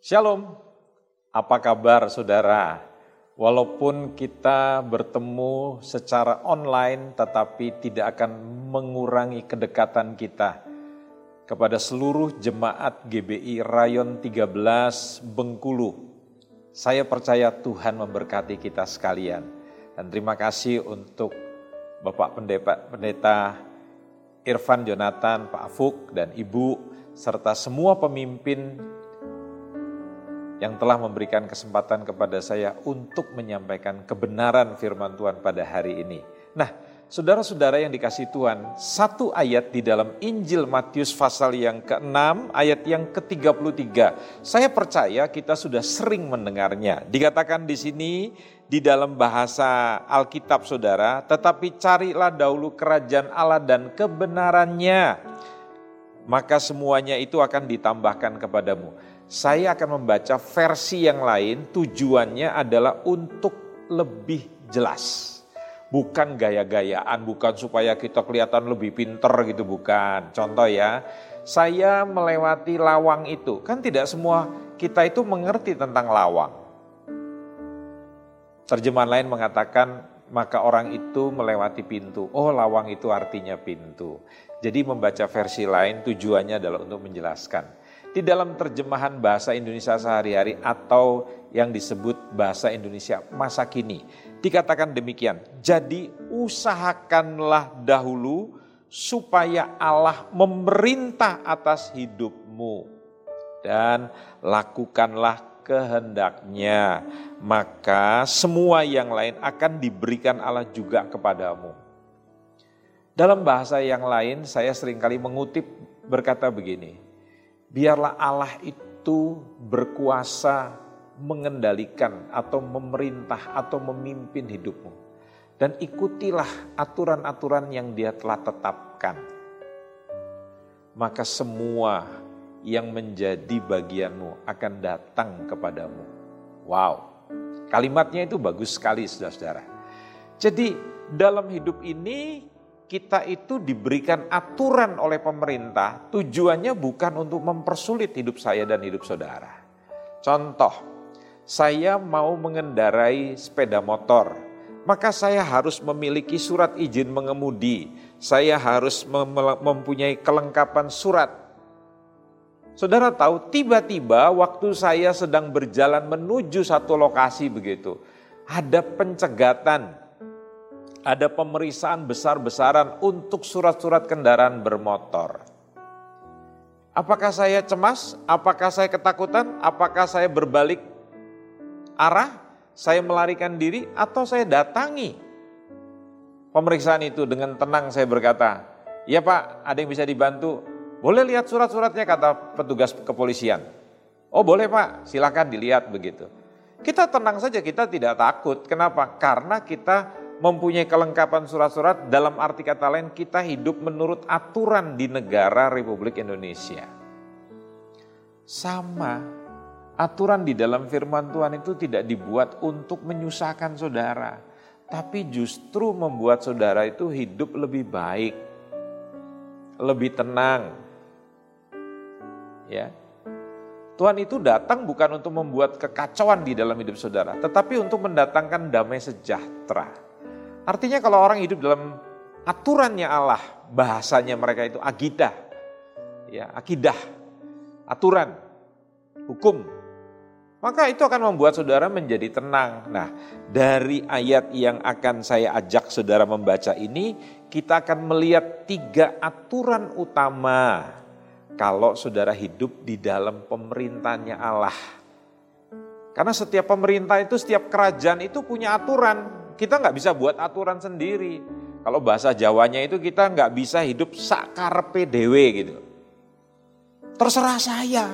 Shalom, apa kabar saudara? Walaupun kita bertemu secara online tetapi tidak akan mengurangi kedekatan kita kepada seluruh jemaat GBI Rayon 13 Bengkulu. Saya percaya Tuhan memberkati kita sekalian. Dan terima kasih untuk Bapak Pendeta, Pendeta Irfan Jonathan, Pak Afuk, dan Ibu, serta semua pemimpin yang telah memberikan kesempatan kepada saya untuk menyampaikan kebenaran firman Tuhan pada hari ini. Nah, saudara-saudara yang dikasih Tuhan, satu ayat di dalam Injil Matius pasal yang ke-6, ayat yang ke-33. Saya percaya kita sudah sering mendengarnya. Dikatakan di sini di dalam bahasa Alkitab saudara, tetapi carilah dahulu kerajaan Allah dan kebenarannya, maka semuanya itu akan ditambahkan kepadamu saya akan membaca versi yang lain tujuannya adalah untuk lebih jelas. Bukan gaya-gayaan, bukan supaya kita kelihatan lebih pinter gitu, bukan. Contoh ya, saya melewati lawang itu, kan tidak semua kita itu mengerti tentang lawang. Terjemahan lain mengatakan, maka orang itu melewati pintu. Oh lawang itu artinya pintu. Jadi membaca versi lain tujuannya adalah untuk menjelaskan di dalam terjemahan bahasa Indonesia sehari-hari atau yang disebut bahasa Indonesia masa kini. Dikatakan demikian, jadi usahakanlah dahulu supaya Allah memerintah atas hidupmu dan lakukanlah kehendaknya, maka semua yang lain akan diberikan Allah juga kepadamu. Dalam bahasa yang lain saya sering kali mengutip berkata begini, Biarlah Allah itu berkuasa mengendalikan atau memerintah atau memimpin hidupmu. Dan ikutilah aturan-aturan yang dia telah tetapkan. Maka semua yang menjadi bagianmu akan datang kepadamu. Wow, kalimatnya itu bagus sekali saudara-saudara. Jadi dalam hidup ini kita itu diberikan aturan oleh pemerintah, tujuannya bukan untuk mempersulit hidup saya dan hidup saudara. Contoh, saya mau mengendarai sepeda motor, maka saya harus memiliki surat izin mengemudi, saya harus mempunyai kelengkapan surat. Saudara tahu, tiba-tiba waktu saya sedang berjalan menuju satu lokasi begitu, ada pencegatan ada pemeriksaan besar-besaran untuk surat-surat kendaraan bermotor. Apakah saya cemas? Apakah saya ketakutan? Apakah saya berbalik arah? Saya melarikan diri atau saya datangi pemeriksaan itu dengan tenang saya berkata, "Ya Pak, ada yang bisa dibantu? Boleh lihat surat-suratnya," kata petugas kepolisian. "Oh, boleh Pak, silakan dilihat begitu." Kita tenang saja, kita tidak takut. Kenapa? Karena kita mempunyai kelengkapan surat-surat dalam arti kata lain kita hidup menurut aturan di negara Republik Indonesia. Sama, aturan di dalam firman Tuhan itu tidak dibuat untuk menyusahkan saudara, tapi justru membuat saudara itu hidup lebih baik, lebih tenang. Ya. Tuhan itu datang bukan untuk membuat kekacauan di dalam hidup saudara, tetapi untuk mendatangkan damai sejahtera. Artinya kalau orang hidup dalam aturannya Allah, bahasanya mereka itu agidah, ya akidah, aturan, hukum, maka itu akan membuat saudara menjadi tenang. Nah, dari ayat yang akan saya ajak saudara membaca ini, kita akan melihat tiga aturan utama kalau saudara hidup di dalam pemerintahnya Allah. Karena setiap pemerintah itu, setiap kerajaan itu punya aturan. Kita nggak bisa buat aturan sendiri. Kalau bahasa Jawanya itu kita nggak bisa hidup sakar PDW gitu. Terserah saya.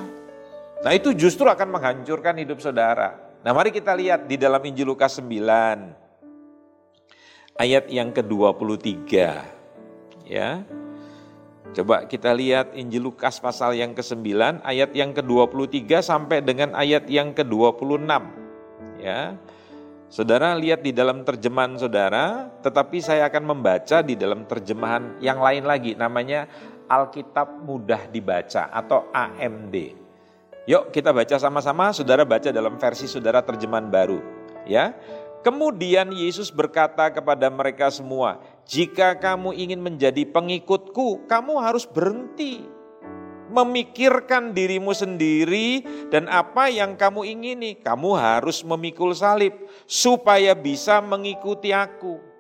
Nah itu justru akan menghancurkan hidup saudara. Nah mari kita lihat di dalam Injil Lukas 9. Ayat yang ke-23. Ya. Coba kita lihat Injil Lukas pasal yang ke-9 ayat yang ke-23 sampai dengan ayat yang ke-26. Ya. Saudara lihat di dalam terjemahan saudara, tetapi saya akan membaca di dalam terjemahan yang lain lagi, namanya Alkitab Mudah Dibaca atau AMD. Yuk kita baca sama-sama, saudara baca dalam versi saudara terjemahan baru. Ya, Kemudian Yesus berkata kepada mereka semua, "Jika kamu ingin menjadi pengikutku, kamu harus berhenti memikirkan dirimu sendiri dan apa yang kamu ingini. Kamu harus memikul salib supaya bisa mengikuti aku."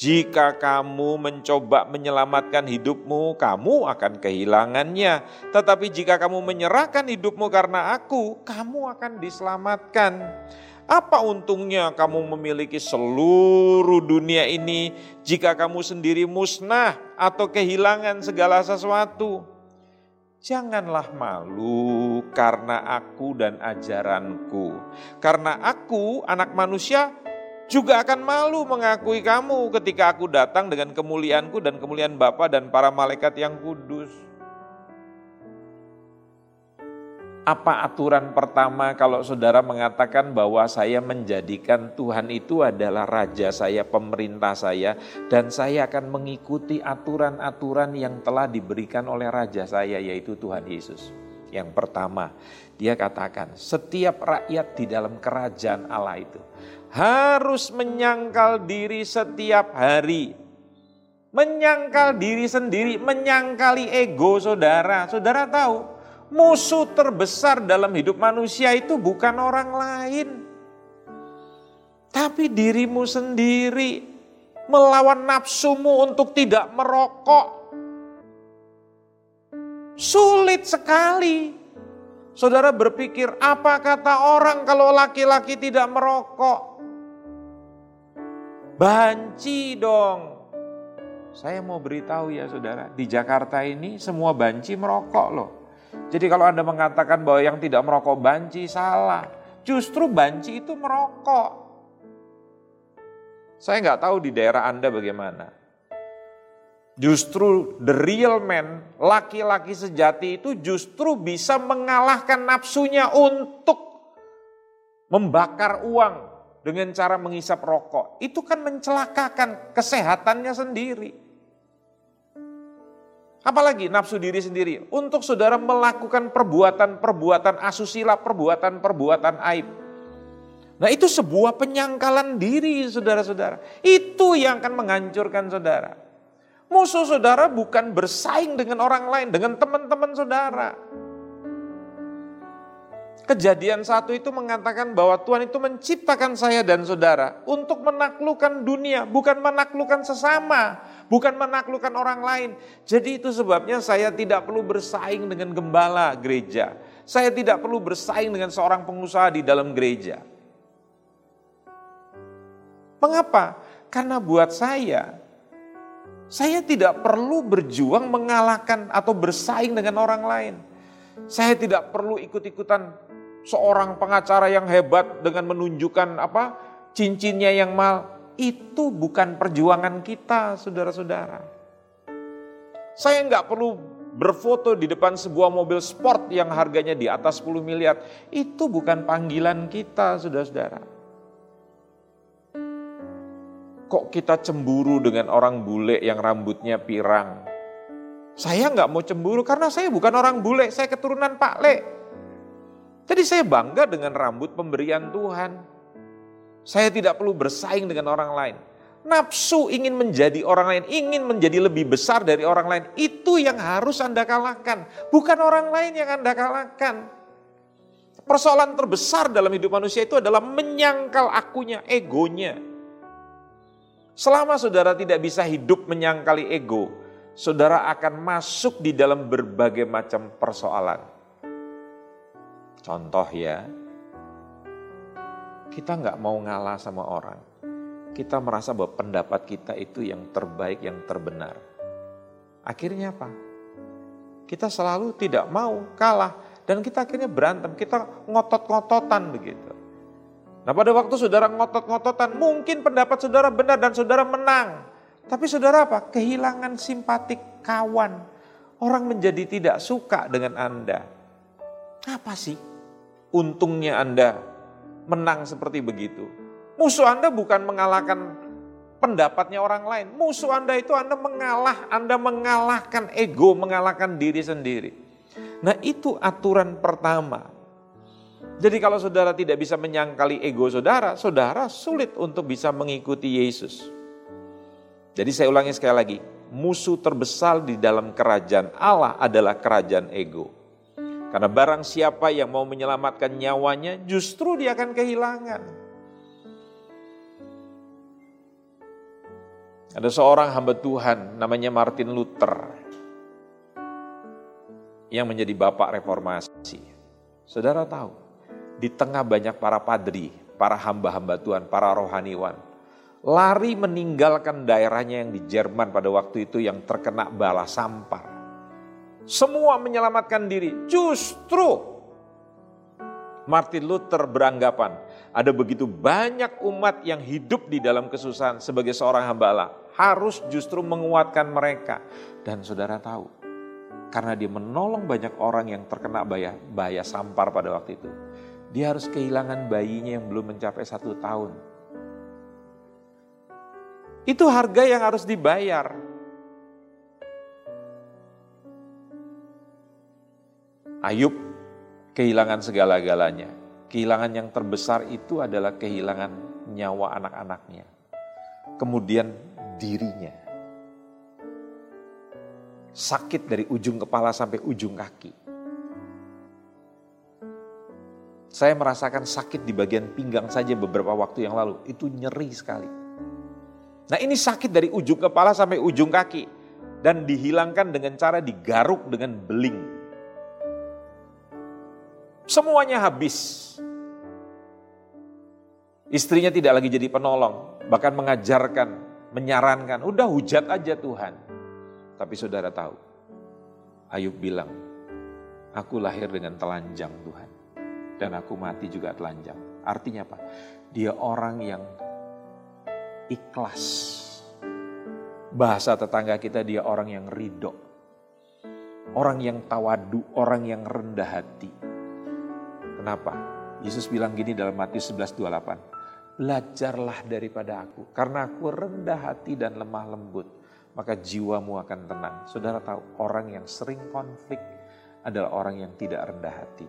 Jika kamu mencoba menyelamatkan hidupmu, kamu akan kehilangannya. Tetapi jika kamu menyerahkan hidupmu karena aku, kamu akan diselamatkan. Apa untungnya kamu memiliki seluruh dunia ini jika kamu sendiri musnah atau kehilangan segala sesuatu? Janganlah malu karena aku dan ajaranku. Karena aku, anak manusia, juga akan malu mengakui kamu ketika aku datang dengan kemuliaanku dan kemuliaan Bapa dan para malaikat yang kudus. Apa aturan pertama kalau saudara mengatakan bahwa saya menjadikan Tuhan itu adalah raja saya, pemerintah saya, dan saya akan mengikuti aturan-aturan yang telah diberikan oleh raja saya, yaitu Tuhan Yesus. Yang pertama, dia katakan, setiap rakyat di dalam kerajaan Allah itu harus menyangkal diri setiap hari. Menyangkal diri sendiri, menyangkali ego saudara. Saudara tahu, musuh terbesar dalam hidup manusia itu bukan orang lain. Tapi dirimu sendiri melawan nafsumu untuk tidak merokok. Sulit sekali. Saudara berpikir, apa kata orang kalau laki-laki tidak merokok? Banci dong. Saya mau beritahu ya saudara, di Jakarta ini semua banci merokok loh. Jadi kalau Anda mengatakan bahwa yang tidak merokok banci, salah. Justru banci itu merokok. Saya nggak tahu di daerah Anda bagaimana. Justru the real man, laki-laki sejati itu justru bisa mengalahkan nafsunya untuk membakar uang, dengan cara menghisap rokok, itu kan mencelakakan kesehatannya sendiri. Apalagi nafsu diri sendiri. Untuk saudara melakukan perbuatan-perbuatan asusila, perbuatan-perbuatan aib. Nah itu sebuah penyangkalan diri saudara-saudara. Itu yang akan menghancurkan saudara. Musuh saudara bukan bersaing dengan orang lain, dengan teman-teman saudara. Kejadian satu itu mengatakan bahwa Tuhan itu menciptakan saya dan saudara untuk menaklukkan dunia, bukan menaklukkan sesama, bukan menaklukkan orang lain. Jadi itu sebabnya saya tidak perlu bersaing dengan gembala gereja. Saya tidak perlu bersaing dengan seorang pengusaha di dalam gereja. Mengapa? Karena buat saya, saya tidak perlu berjuang mengalahkan atau bersaing dengan orang lain. Saya tidak perlu ikut-ikutan seorang pengacara yang hebat dengan menunjukkan apa cincinnya yang mal itu bukan perjuangan kita saudara-saudara. Saya nggak perlu berfoto di depan sebuah mobil sport yang harganya di atas 10 miliar. Itu bukan panggilan kita saudara-saudara. Kok kita cemburu dengan orang bule yang rambutnya pirang? Saya nggak mau cemburu karena saya bukan orang bule, saya keturunan Pak Le. Jadi saya bangga dengan rambut pemberian Tuhan. Saya tidak perlu bersaing dengan orang lain. Nafsu ingin menjadi orang lain, ingin menjadi lebih besar dari orang lain, itu yang harus Anda kalahkan. Bukan orang lain yang Anda kalahkan. Persoalan terbesar dalam hidup manusia itu adalah menyangkal akunya, egonya. Selama saudara tidak bisa hidup menyangkali ego, saudara akan masuk di dalam berbagai macam persoalan. Contoh ya, kita nggak mau ngalah sama orang. Kita merasa bahwa pendapat kita itu yang terbaik, yang terbenar. Akhirnya apa? Kita selalu tidak mau kalah dan kita akhirnya berantem, kita ngotot-ngototan begitu. Nah pada waktu saudara ngotot-ngototan, mungkin pendapat saudara benar dan saudara menang. Tapi saudara apa? Kehilangan simpatik kawan. Orang menjadi tidak suka dengan Anda. Apa sih? Untungnya Anda menang seperti begitu. Musuh Anda bukan mengalahkan pendapatnya orang lain. Musuh Anda itu Anda mengalah, Anda mengalahkan ego, mengalahkan diri sendiri. Nah itu aturan pertama. Jadi kalau saudara tidak bisa menyangkali ego saudara, saudara sulit untuk bisa mengikuti Yesus. Jadi saya ulangi sekali lagi, musuh terbesar di dalam kerajaan Allah adalah kerajaan ego. Karena barang siapa yang mau menyelamatkan nyawanya, justru dia akan kehilangan. Ada seorang hamba Tuhan namanya Martin Luther yang menjadi bapak reformasi. Saudara tahu, di tengah banyak para padri, para hamba-hamba Tuhan, para rohaniwan, lari meninggalkan daerahnya yang di Jerman pada waktu itu yang terkena bala sampar. Semua menyelamatkan diri. Justru Martin Luther beranggapan ada begitu banyak umat yang hidup di dalam kesusahan sebagai seorang hamba Allah. Harus justru menguatkan mereka. Dan saudara tahu, karena dia menolong banyak orang yang terkena bahaya, bahaya sampar pada waktu itu. Dia harus kehilangan bayinya yang belum mencapai satu tahun itu harga yang harus dibayar. Ayub kehilangan segala-galanya. Kehilangan yang terbesar itu adalah kehilangan nyawa anak-anaknya. Kemudian dirinya. Sakit dari ujung kepala sampai ujung kaki. Saya merasakan sakit di bagian pinggang saja beberapa waktu yang lalu. Itu nyeri sekali. Nah ini sakit dari ujung kepala sampai ujung kaki. Dan dihilangkan dengan cara digaruk dengan beling. Semuanya habis. Istrinya tidak lagi jadi penolong. Bahkan mengajarkan, menyarankan. Udah hujat aja Tuhan. Tapi saudara tahu. Ayub bilang, aku lahir dengan telanjang Tuhan. Dan aku mati juga telanjang. Artinya apa? Dia orang yang ikhlas. Bahasa tetangga kita dia orang yang ridho. Orang yang tawadu, orang yang rendah hati. Kenapa? Yesus bilang gini dalam Matius 11:28. Belajarlah daripada aku, karena aku rendah hati dan lemah lembut, maka jiwamu akan tenang. Saudara tahu, orang yang sering konflik adalah orang yang tidak rendah hati.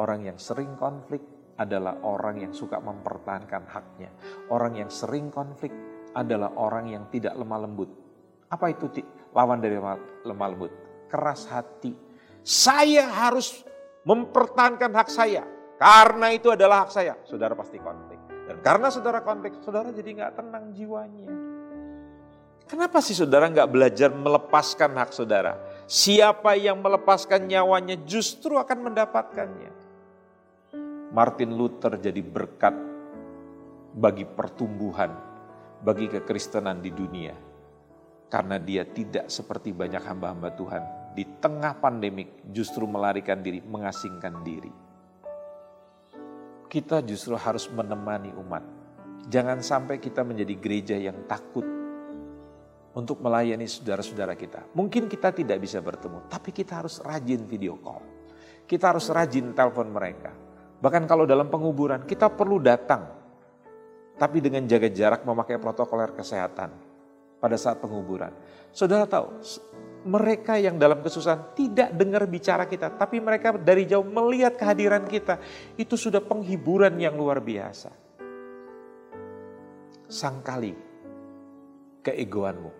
Orang yang sering konflik adalah orang yang suka mempertahankan haknya. Orang yang sering konflik adalah orang yang tidak lemah lembut. Apa itu lawan dari lemah lembut? Keras hati. Saya harus mempertahankan hak saya. Karena itu adalah hak saya. Saudara pasti konflik. Dan karena saudara konflik, saudara jadi nggak tenang jiwanya. Kenapa sih saudara nggak belajar melepaskan hak saudara? Siapa yang melepaskan nyawanya justru akan mendapatkannya. Martin Luther jadi berkat bagi pertumbuhan, bagi kekristenan di dunia. Karena dia tidak seperti banyak hamba-hamba Tuhan. Di tengah pandemik justru melarikan diri, mengasingkan diri. Kita justru harus menemani umat. Jangan sampai kita menjadi gereja yang takut untuk melayani saudara-saudara kita. Mungkin kita tidak bisa bertemu, tapi kita harus rajin video call. Kita harus rajin telepon mereka Bahkan kalau dalam penguburan kita perlu datang. Tapi dengan jaga jarak memakai protokol kesehatan pada saat penguburan. Saudara tahu, mereka yang dalam kesusahan tidak dengar bicara kita, tapi mereka dari jauh melihat kehadiran kita. Itu sudah penghiburan yang luar biasa. Sangkali keegoanmu,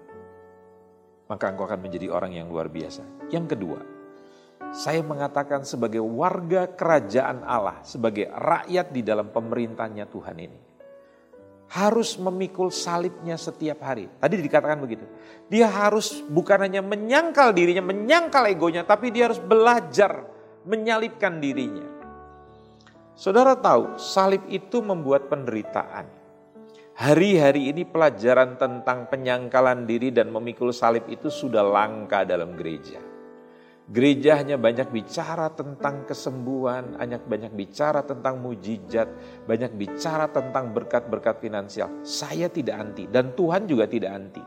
maka engkau akan menjadi orang yang luar biasa. Yang kedua, saya mengatakan sebagai warga kerajaan Allah, sebagai rakyat di dalam pemerintahnya Tuhan ini. Harus memikul salibnya setiap hari. Tadi dikatakan begitu. Dia harus bukan hanya menyangkal dirinya, menyangkal egonya, tapi dia harus belajar menyalibkan dirinya. Saudara tahu, salib itu membuat penderitaan. Hari-hari ini pelajaran tentang penyangkalan diri dan memikul salib itu sudah langka dalam gereja. Gereja hanya banyak bicara tentang kesembuhan, hanya banyak bicara tentang mujizat, banyak bicara tentang berkat-berkat finansial. Saya tidak anti dan Tuhan juga tidak anti.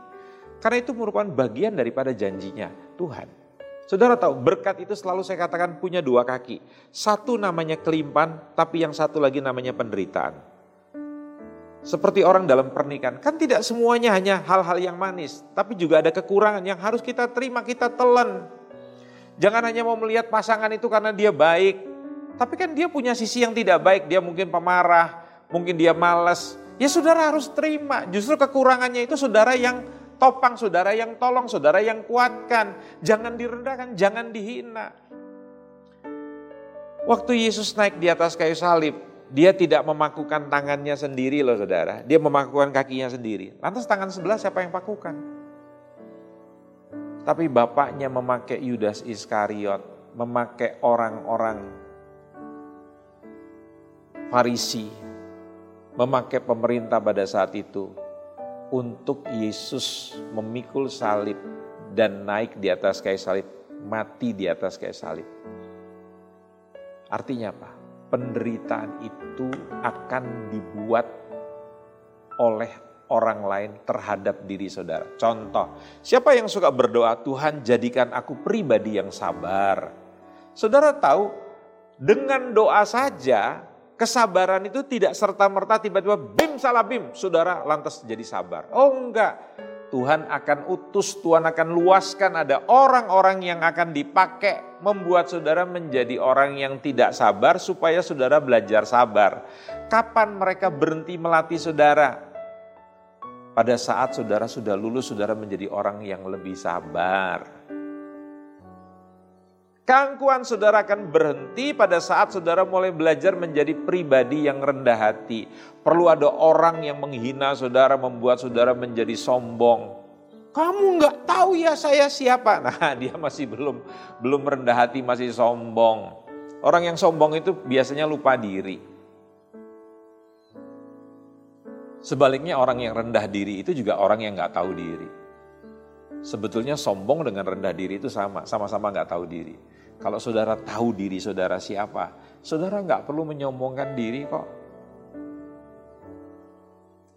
Karena itu merupakan bagian daripada janjinya Tuhan. Saudara tahu berkat itu selalu saya katakan punya dua kaki. Satu namanya kelimpan, tapi yang satu lagi namanya penderitaan. Seperti orang dalam pernikahan, kan tidak semuanya hanya hal-hal yang manis, tapi juga ada kekurangan yang harus kita terima, kita telan Jangan hanya mau melihat pasangan itu karena dia baik. Tapi kan dia punya sisi yang tidak baik. Dia mungkin pemarah, mungkin dia malas. Ya saudara harus terima. Justru kekurangannya itu saudara yang topang, saudara yang tolong, saudara yang kuatkan. Jangan direndahkan, jangan dihina. Waktu Yesus naik di atas kayu salib, dia tidak memakukan tangannya sendiri loh saudara. Dia memakukan kakinya sendiri. Lantas tangan sebelah siapa yang pakukan? Tapi bapaknya memakai Yudas Iskariot, memakai orang-orang Farisi, memakai pemerintah pada saat itu untuk Yesus memikul salib dan naik di atas kayu salib, mati di atas kayu salib. Artinya apa? Penderitaan itu akan dibuat oleh orang lain terhadap diri saudara. Contoh, siapa yang suka berdoa, Tuhan jadikan aku pribadi yang sabar. Saudara tahu, dengan doa saja kesabaran itu tidak serta-merta tiba-tiba bim salah bim, saudara lantas jadi sabar. Oh enggak, Tuhan akan utus, Tuhan akan luaskan ada orang-orang yang akan dipakai membuat saudara menjadi orang yang tidak sabar supaya saudara belajar sabar. Kapan mereka berhenti melatih saudara? Pada saat saudara sudah lulus, saudara menjadi orang yang lebih sabar. Keangkuhan saudara akan berhenti pada saat saudara mulai belajar menjadi pribadi yang rendah hati. Perlu ada orang yang menghina saudara, membuat saudara menjadi sombong. Kamu nggak tahu ya saya siapa? Nah dia masih belum belum rendah hati, masih sombong. Orang yang sombong itu biasanya lupa diri. Sebaliknya orang yang rendah diri itu juga orang yang nggak tahu diri. Sebetulnya sombong dengan rendah diri itu sama, sama-sama nggak tahu diri. Kalau saudara tahu diri saudara siapa, saudara nggak perlu menyombongkan diri kok.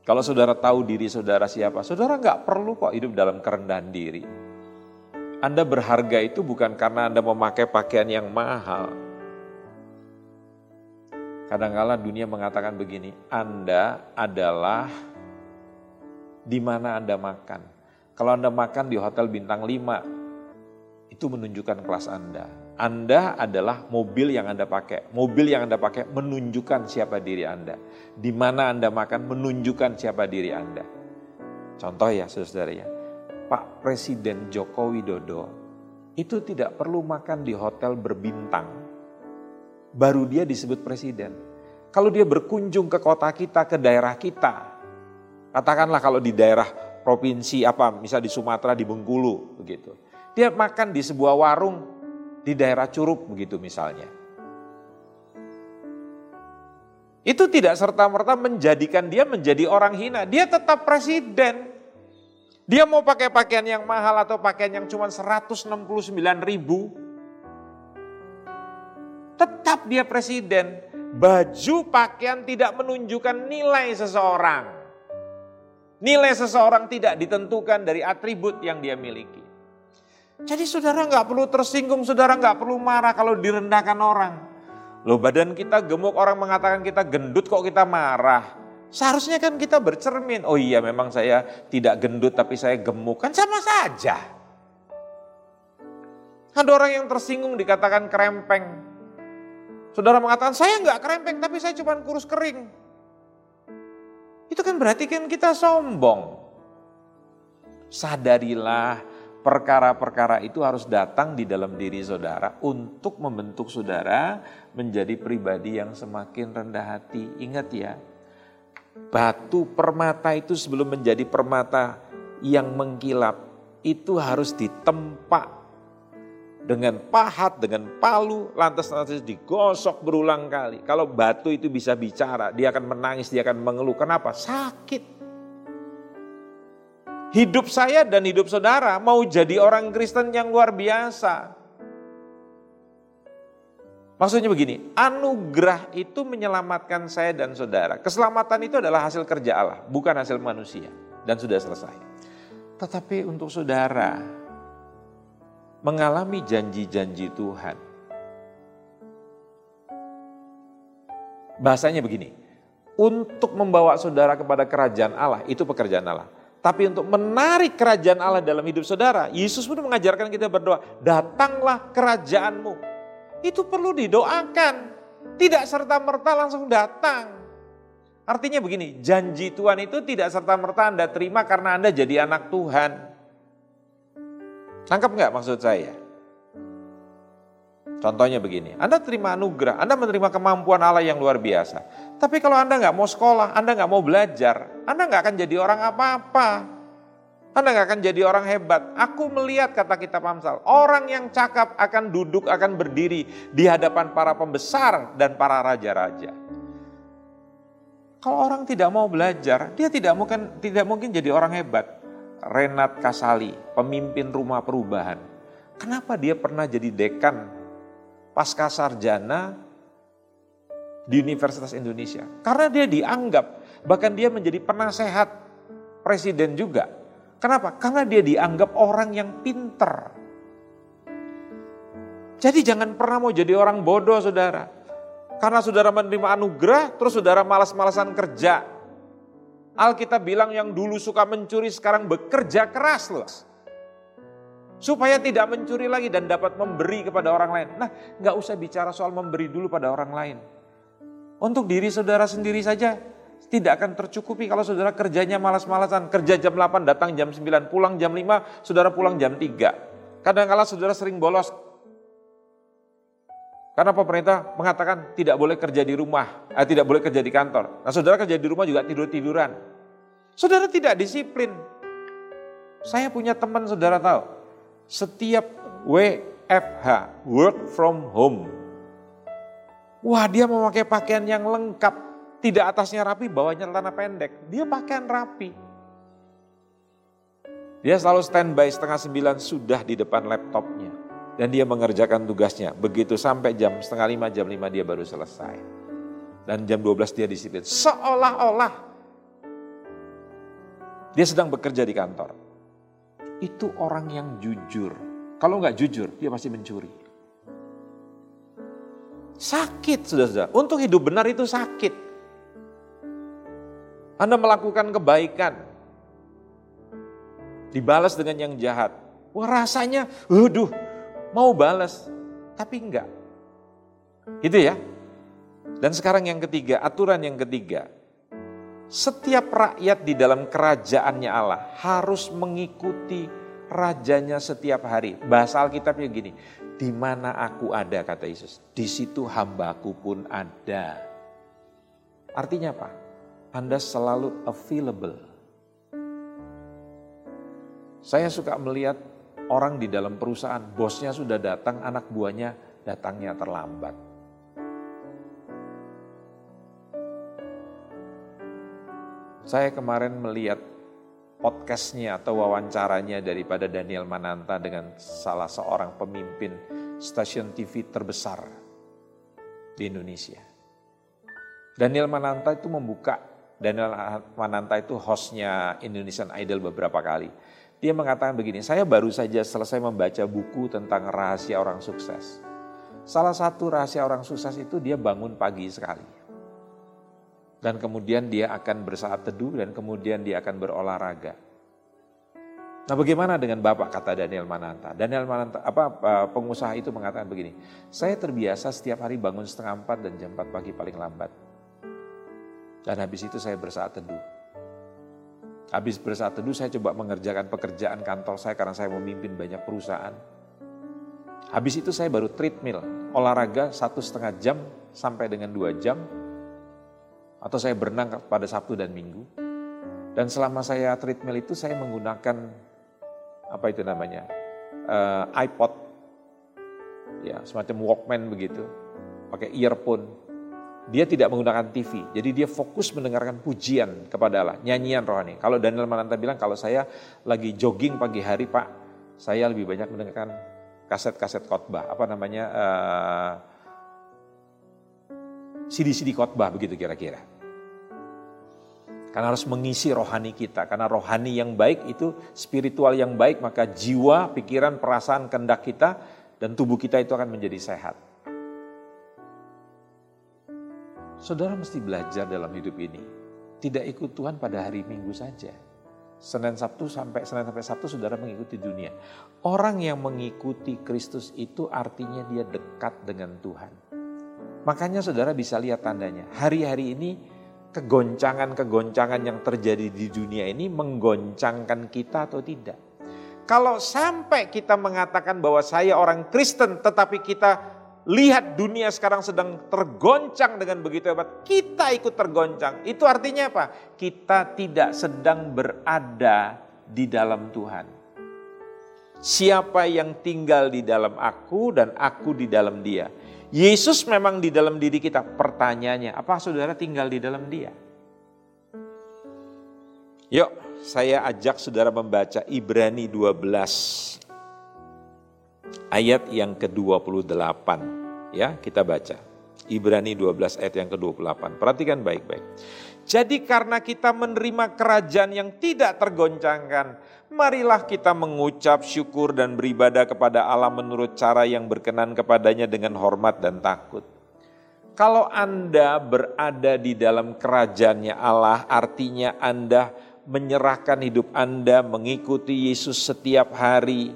Kalau saudara tahu diri saudara siapa, saudara nggak perlu kok hidup dalam kerendahan diri. Anda berharga itu bukan karena Anda memakai pakaian yang mahal. Kadangkala dunia mengatakan begini, Anda adalah di mana Anda makan. Kalau Anda makan di hotel bintang 5, itu menunjukkan kelas Anda. Anda adalah mobil yang Anda pakai. Mobil yang Anda pakai menunjukkan siapa diri Anda. Di mana Anda makan menunjukkan siapa diri Anda. Contoh ya saudara ya, Pak Presiden Joko Widodo itu tidak perlu makan di hotel berbintang. Baru dia disebut presiden. Kalau dia berkunjung ke kota kita, ke daerah kita, katakanlah kalau di daerah provinsi apa, misal di Sumatera, di Bengkulu, begitu. Dia makan di sebuah warung di daerah Curup begitu misalnya. Itu tidak serta-merta menjadikan dia menjadi orang hina. Dia tetap presiden. Dia mau pakai pakaian yang mahal atau pakaian yang cuma 169 ribu. Tetap dia presiden. Baju pakaian tidak menunjukkan nilai seseorang. Nilai seseorang tidak ditentukan dari atribut yang dia miliki. Jadi saudara nggak perlu tersinggung, saudara nggak perlu marah kalau direndahkan orang. Loh badan kita gemuk, orang mengatakan kita gendut kok kita marah. Seharusnya kan kita bercermin, oh iya memang saya tidak gendut tapi saya gemuk, kan sama saja. Ada orang yang tersinggung dikatakan kerempeng. Saudara mengatakan saya nggak kerempeng tapi saya cuma kurus kering. Itu kan berarti kan kita sombong. Sadarilah perkara-perkara itu harus datang di dalam diri saudara untuk membentuk saudara menjadi pribadi yang semakin rendah hati. Ingat ya, batu permata itu sebelum menjadi permata yang mengkilap itu harus ditempa dengan pahat, dengan palu, lantas lantas digosok berulang kali. Kalau batu itu bisa bicara, dia akan menangis, dia akan mengeluh. Kenapa? Sakit. Hidup saya dan hidup saudara mau jadi orang Kristen yang luar biasa. Maksudnya begini, anugerah itu menyelamatkan saya dan saudara. Keselamatan itu adalah hasil kerja Allah, bukan hasil manusia. Dan sudah selesai. Tetapi untuk saudara, mengalami janji-janji Tuhan. Bahasanya begini, untuk membawa saudara kepada kerajaan Allah, itu pekerjaan Allah. Tapi untuk menarik kerajaan Allah dalam hidup saudara, Yesus pun mengajarkan kita berdoa, datanglah kerajaanmu. Itu perlu didoakan. Tidak serta-merta langsung datang. Artinya begini, janji Tuhan itu tidak serta-merta Anda terima karena Anda jadi anak Tuhan. Tangkap nggak maksud saya? Contohnya begini, Anda terima anugerah, Anda menerima kemampuan Allah yang luar biasa. Tapi kalau Anda nggak mau sekolah, Anda nggak mau belajar, Anda nggak akan jadi orang apa-apa. Anda nggak akan jadi orang hebat. Aku melihat kata kitab Amsal, orang yang cakap akan duduk, akan berdiri di hadapan para pembesar dan para raja-raja. Kalau orang tidak mau belajar, dia tidak mungkin tidak mungkin jadi orang hebat. Renat Kasali, pemimpin rumah perubahan. Kenapa dia pernah jadi dekan pasca sarjana di Universitas Indonesia? Karena dia dianggap, bahkan dia menjadi penasehat presiden juga. Kenapa? Karena dia dianggap orang yang pinter. Jadi jangan pernah mau jadi orang bodoh saudara. Karena saudara menerima anugerah, terus saudara malas-malasan kerja. Alkitab bilang yang dulu suka mencuri sekarang bekerja keras loh. Supaya tidak mencuri lagi dan dapat memberi kepada orang lain. Nah nggak usah bicara soal memberi dulu pada orang lain. Untuk diri saudara sendiri saja tidak akan tercukupi kalau saudara kerjanya malas-malasan. Kerja jam 8, datang jam 9, pulang jam 5, saudara pulang jam 3. Kadang-kala saudara sering bolos karena pemerintah mengatakan tidak boleh kerja di rumah, eh, tidak boleh kerja di kantor. Nah saudara kerja di rumah juga tidur-tiduran. Saudara tidak disiplin. Saya punya teman saudara tahu, setiap WFH, work from home. Wah dia memakai pakaian yang lengkap, tidak atasnya rapi, bawahnya celana pendek. Dia pakaian rapi. Dia selalu standby setengah sembilan sudah di depan laptopnya dan dia mengerjakan tugasnya. Begitu sampai jam setengah lima, jam lima dia baru selesai. Dan jam 12 dia disiplin. Seolah-olah dia sedang bekerja di kantor. Itu orang yang jujur. Kalau nggak jujur, dia pasti mencuri. Sakit, sudah-sudah. Untuk hidup benar itu sakit. Anda melakukan kebaikan, dibalas dengan yang jahat. Wah rasanya, waduh, mau balas, tapi enggak. Gitu ya. Dan sekarang yang ketiga, aturan yang ketiga. Setiap rakyat di dalam kerajaannya Allah harus mengikuti rajanya setiap hari. Bahasa Alkitabnya gini, di mana aku ada kata Yesus, di situ hambaku pun ada. Artinya apa? Anda selalu available. Saya suka melihat orang di dalam perusahaan, bosnya sudah datang, anak buahnya datangnya terlambat. Saya kemarin melihat podcastnya atau wawancaranya daripada Daniel Mananta dengan salah seorang pemimpin stasiun TV terbesar di Indonesia. Daniel Mananta itu membuka, Daniel Mananta itu hostnya Indonesian Idol beberapa kali. Dia mengatakan begini, saya baru saja selesai membaca buku tentang rahasia orang sukses. Salah satu rahasia orang sukses itu dia bangun pagi sekali. Dan kemudian dia akan bersaat teduh dan kemudian dia akan berolahraga. Nah bagaimana dengan Bapak kata Daniel Mananta? Daniel Mananta, apa pengusaha itu mengatakan begini, saya terbiasa setiap hari bangun setengah empat dan jam empat pagi paling lambat. Dan habis itu saya bersaat teduh. Habis bersaat teduh saya coba mengerjakan pekerjaan kantor saya karena saya memimpin banyak perusahaan. Habis itu saya baru treadmill, olahraga satu setengah jam sampai dengan dua jam. Atau saya berenang pada Sabtu dan Minggu. Dan selama saya treadmill itu saya menggunakan apa itu namanya uh, iPod, ya semacam Walkman begitu, pakai earphone dia tidak menggunakan TV. Jadi dia fokus mendengarkan pujian kepada Allah, nyanyian rohani. Kalau Daniel Mananta bilang, kalau saya lagi jogging pagi hari Pak, saya lebih banyak mendengarkan kaset-kaset khotbah, apa namanya, uh, CD-CD khotbah begitu kira-kira. Karena harus mengisi rohani kita, karena rohani yang baik itu spiritual yang baik, maka jiwa, pikiran, perasaan, kehendak kita, dan tubuh kita itu akan menjadi sehat. Saudara mesti belajar dalam hidup ini. Tidak ikut Tuhan pada hari Minggu saja. Senin Sabtu sampai Senin sampai Sabtu saudara mengikuti dunia. Orang yang mengikuti Kristus itu artinya dia dekat dengan Tuhan. Makanya saudara bisa lihat tandanya. Hari-hari ini kegoncangan-kegoncangan yang terjadi di dunia ini menggoncangkan kita atau tidak. Kalau sampai kita mengatakan bahwa saya orang Kristen tetapi kita lihat dunia sekarang sedang tergoncang dengan begitu hebat, kita ikut tergoncang. Itu artinya apa? Kita tidak sedang berada di dalam Tuhan. Siapa yang tinggal di dalam aku dan aku di dalam dia. Yesus memang di dalam diri kita. Pertanyaannya, apa saudara tinggal di dalam dia? Yuk, saya ajak saudara membaca Ibrani 12 ayat yang ke-28. Ya, kita baca. Ibrani 12 ayat yang ke-28. Perhatikan baik-baik. Jadi karena kita menerima kerajaan yang tidak tergoncangkan, marilah kita mengucap syukur dan beribadah kepada Allah menurut cara yang berkenan kepadanya dengan hormat dan takut. Kalau Anda berada di dalam kerajaannya Allah, artinya Anda menyerahkan hidup Anda mengikuti Yesus setiap hari,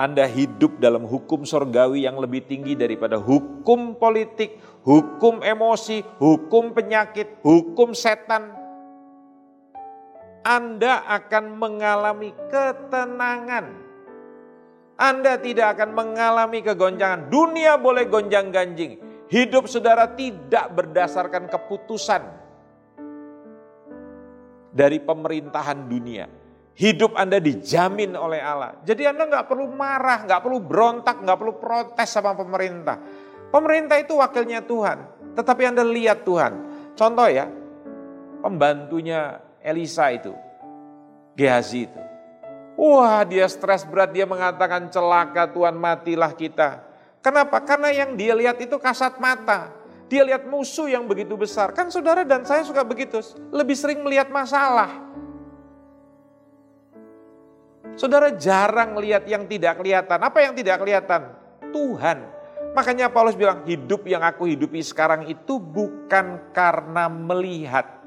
anda hidup dalam hukum sorgawi yang lebih tinggi daripada hukum politik, hukum emosi, hukum penyakit, hukum setan. Anda akan mengalami ketenangan. Anda tidak akan mengalami kegoncangan. Dunia boleh gonjang-ganjing. Hidup saudara tidak berdasarkan keputusan dari pemerintahan dunia Hidup Anda dijamin oleh Allah. Jadi Anda nggak perlu marah, nggak perlu berontak, nggak perlu protes sama pemerintah. Pemerintah itu wakilnya Tuhan. Tetapi Anda lihat Tuhan. Contoh ya, pembantunya Elisa itu, Gehazi itu. Wah dia stres berat, dia mengatakan celaka Tuhan matilah kita. Kenapa? Karena yang dia lihat itu kasat mata. Dia lihat musuh yang begitu besar. Kan saudara dan saya suka begitu. Lebih sering melihat masalah. Saudara jarang lihat yang tidak kelihatan. Apa yang tidak kelihatan? Tuhan. Makanya Paulus bilang, hidup yang aku hidupi sekarang itu bukan karena melihat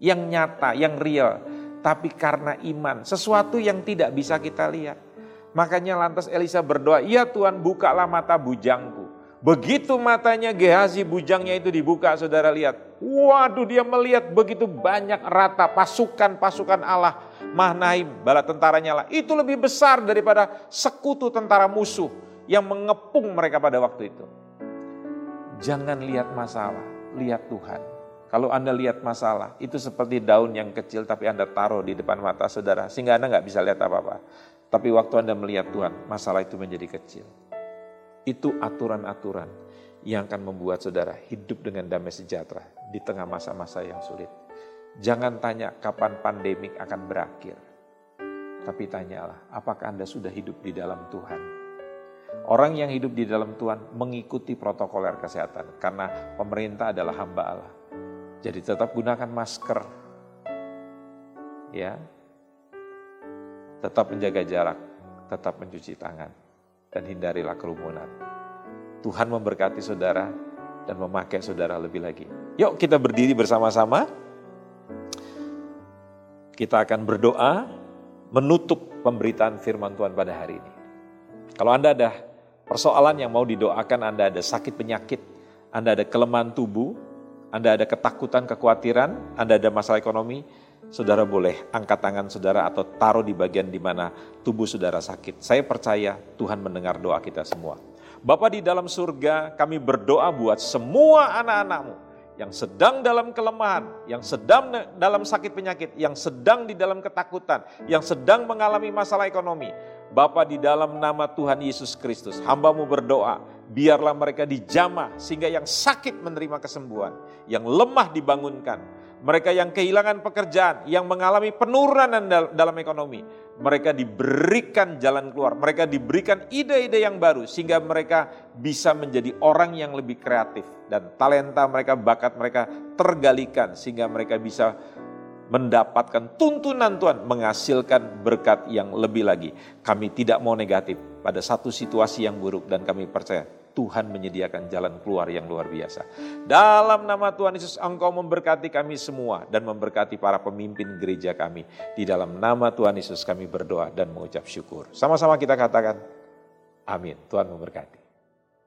yang nyata, yang real. Tapi karena iman, sesuatu yang tidak bisa kita lihat. Makanya lantas Elisa berdoa, ya Tuhan bukalah mata bujangku. Begitu matanya Gehazi bujangnya itu dibuka, saudara lihat. Waduh dia melihat begitu banyak rata pasukan-pasukan Allah Mahnaim, bala tentaranya lah. Itu lebih besar daripada sekutu tentara musuh yang mengepung mereka pada waktu itu. Jangan lihat masalah, lihat Tuhan. Kalau Anda lihat masalah, itu seperti daun yang kecil tapi Anda taruh di depan mata saudara. Sehingga Anda nggak bisa lihat apa-apa. Tapi waktu Anda melihat Tuhan, masalah itu menjadi kecil. Itu aturan-aturan yang akan membuat saudara hidup dengan damai sejahtera di tengah masa-masa yang sulit. Jangan tanya kapan pandemik akan berakhir. Tapi tanyalah, apakah Anda sudah hidup di dalam Tuhan? Orang yang hidup di dalam Tuhan mengikuti protokol kesehatan karena pemerintah adalah hamba Allah. Jadi tetap gunakan masker. Ya. Tetap menjaga jarak, tetap mencuci tangan dan hindarilah kerumunan. Tuhan memberkati saudara dan memakai saudara lebih lagi. Yuk kita berdiri bersama-sama. Kita akan berdoa menutup pemberitaan firman Tuhan pada hari ini. Kalau Anda ada persoalan yang mau didoakan, Anda ada sakit penyakit, Anda ada kelemahan tubuh, Anda ada ketakutan, kekhawatiran, Anda ada masalah ekonomi, saudara boleh angkat tangan saudara atau taruh di bagian di mana tubuh saudara sakit. Saya percaya Tuhan mendengar doa kita semua. Bapak di dalam surga, kami berdoa buat semua anak-anakmu yang sedang dalam kelemahan, yang sedang dalam sakit penyakit, yang sedang di dalam ketakutan, yang sedang mengalami masalah ekonomi. Bapa di dalam nama Tuhan Yesus Kristus, hambamu berdoa, biarlah mereka dijamah sehingga yang sakit menerima kesembuhan, yang lemah dibangunkan, mereka yang kehilangan pekerjaan, yang mengalami penurunan dalam ekonomi, mereka diberikan jalan keluar, mereka diberikan ide-ide yang baru sehingga mereka bisa menjadi orang yang lebih kreatif dan talenta mereka, bakat mereka tergalikan sehingga mereka bisa mendapatkan tuntunan Tuhan menghasilkan berkat yang lebih lagi. Kami tidak mau negatif pada satu situasi yang buruk dan kami percaya Tuhan menyediakan jalan keluar yang luar biasa. Dalam nama Tuhan Yesus engkau memberkati kami semua dan memberkati para pemimpin gereja kami. Di dalam nama Tuhan Yesus kami berdoa dan mengucap syukur. Sama-sama kita katakan, amin. Tuhan memberkati.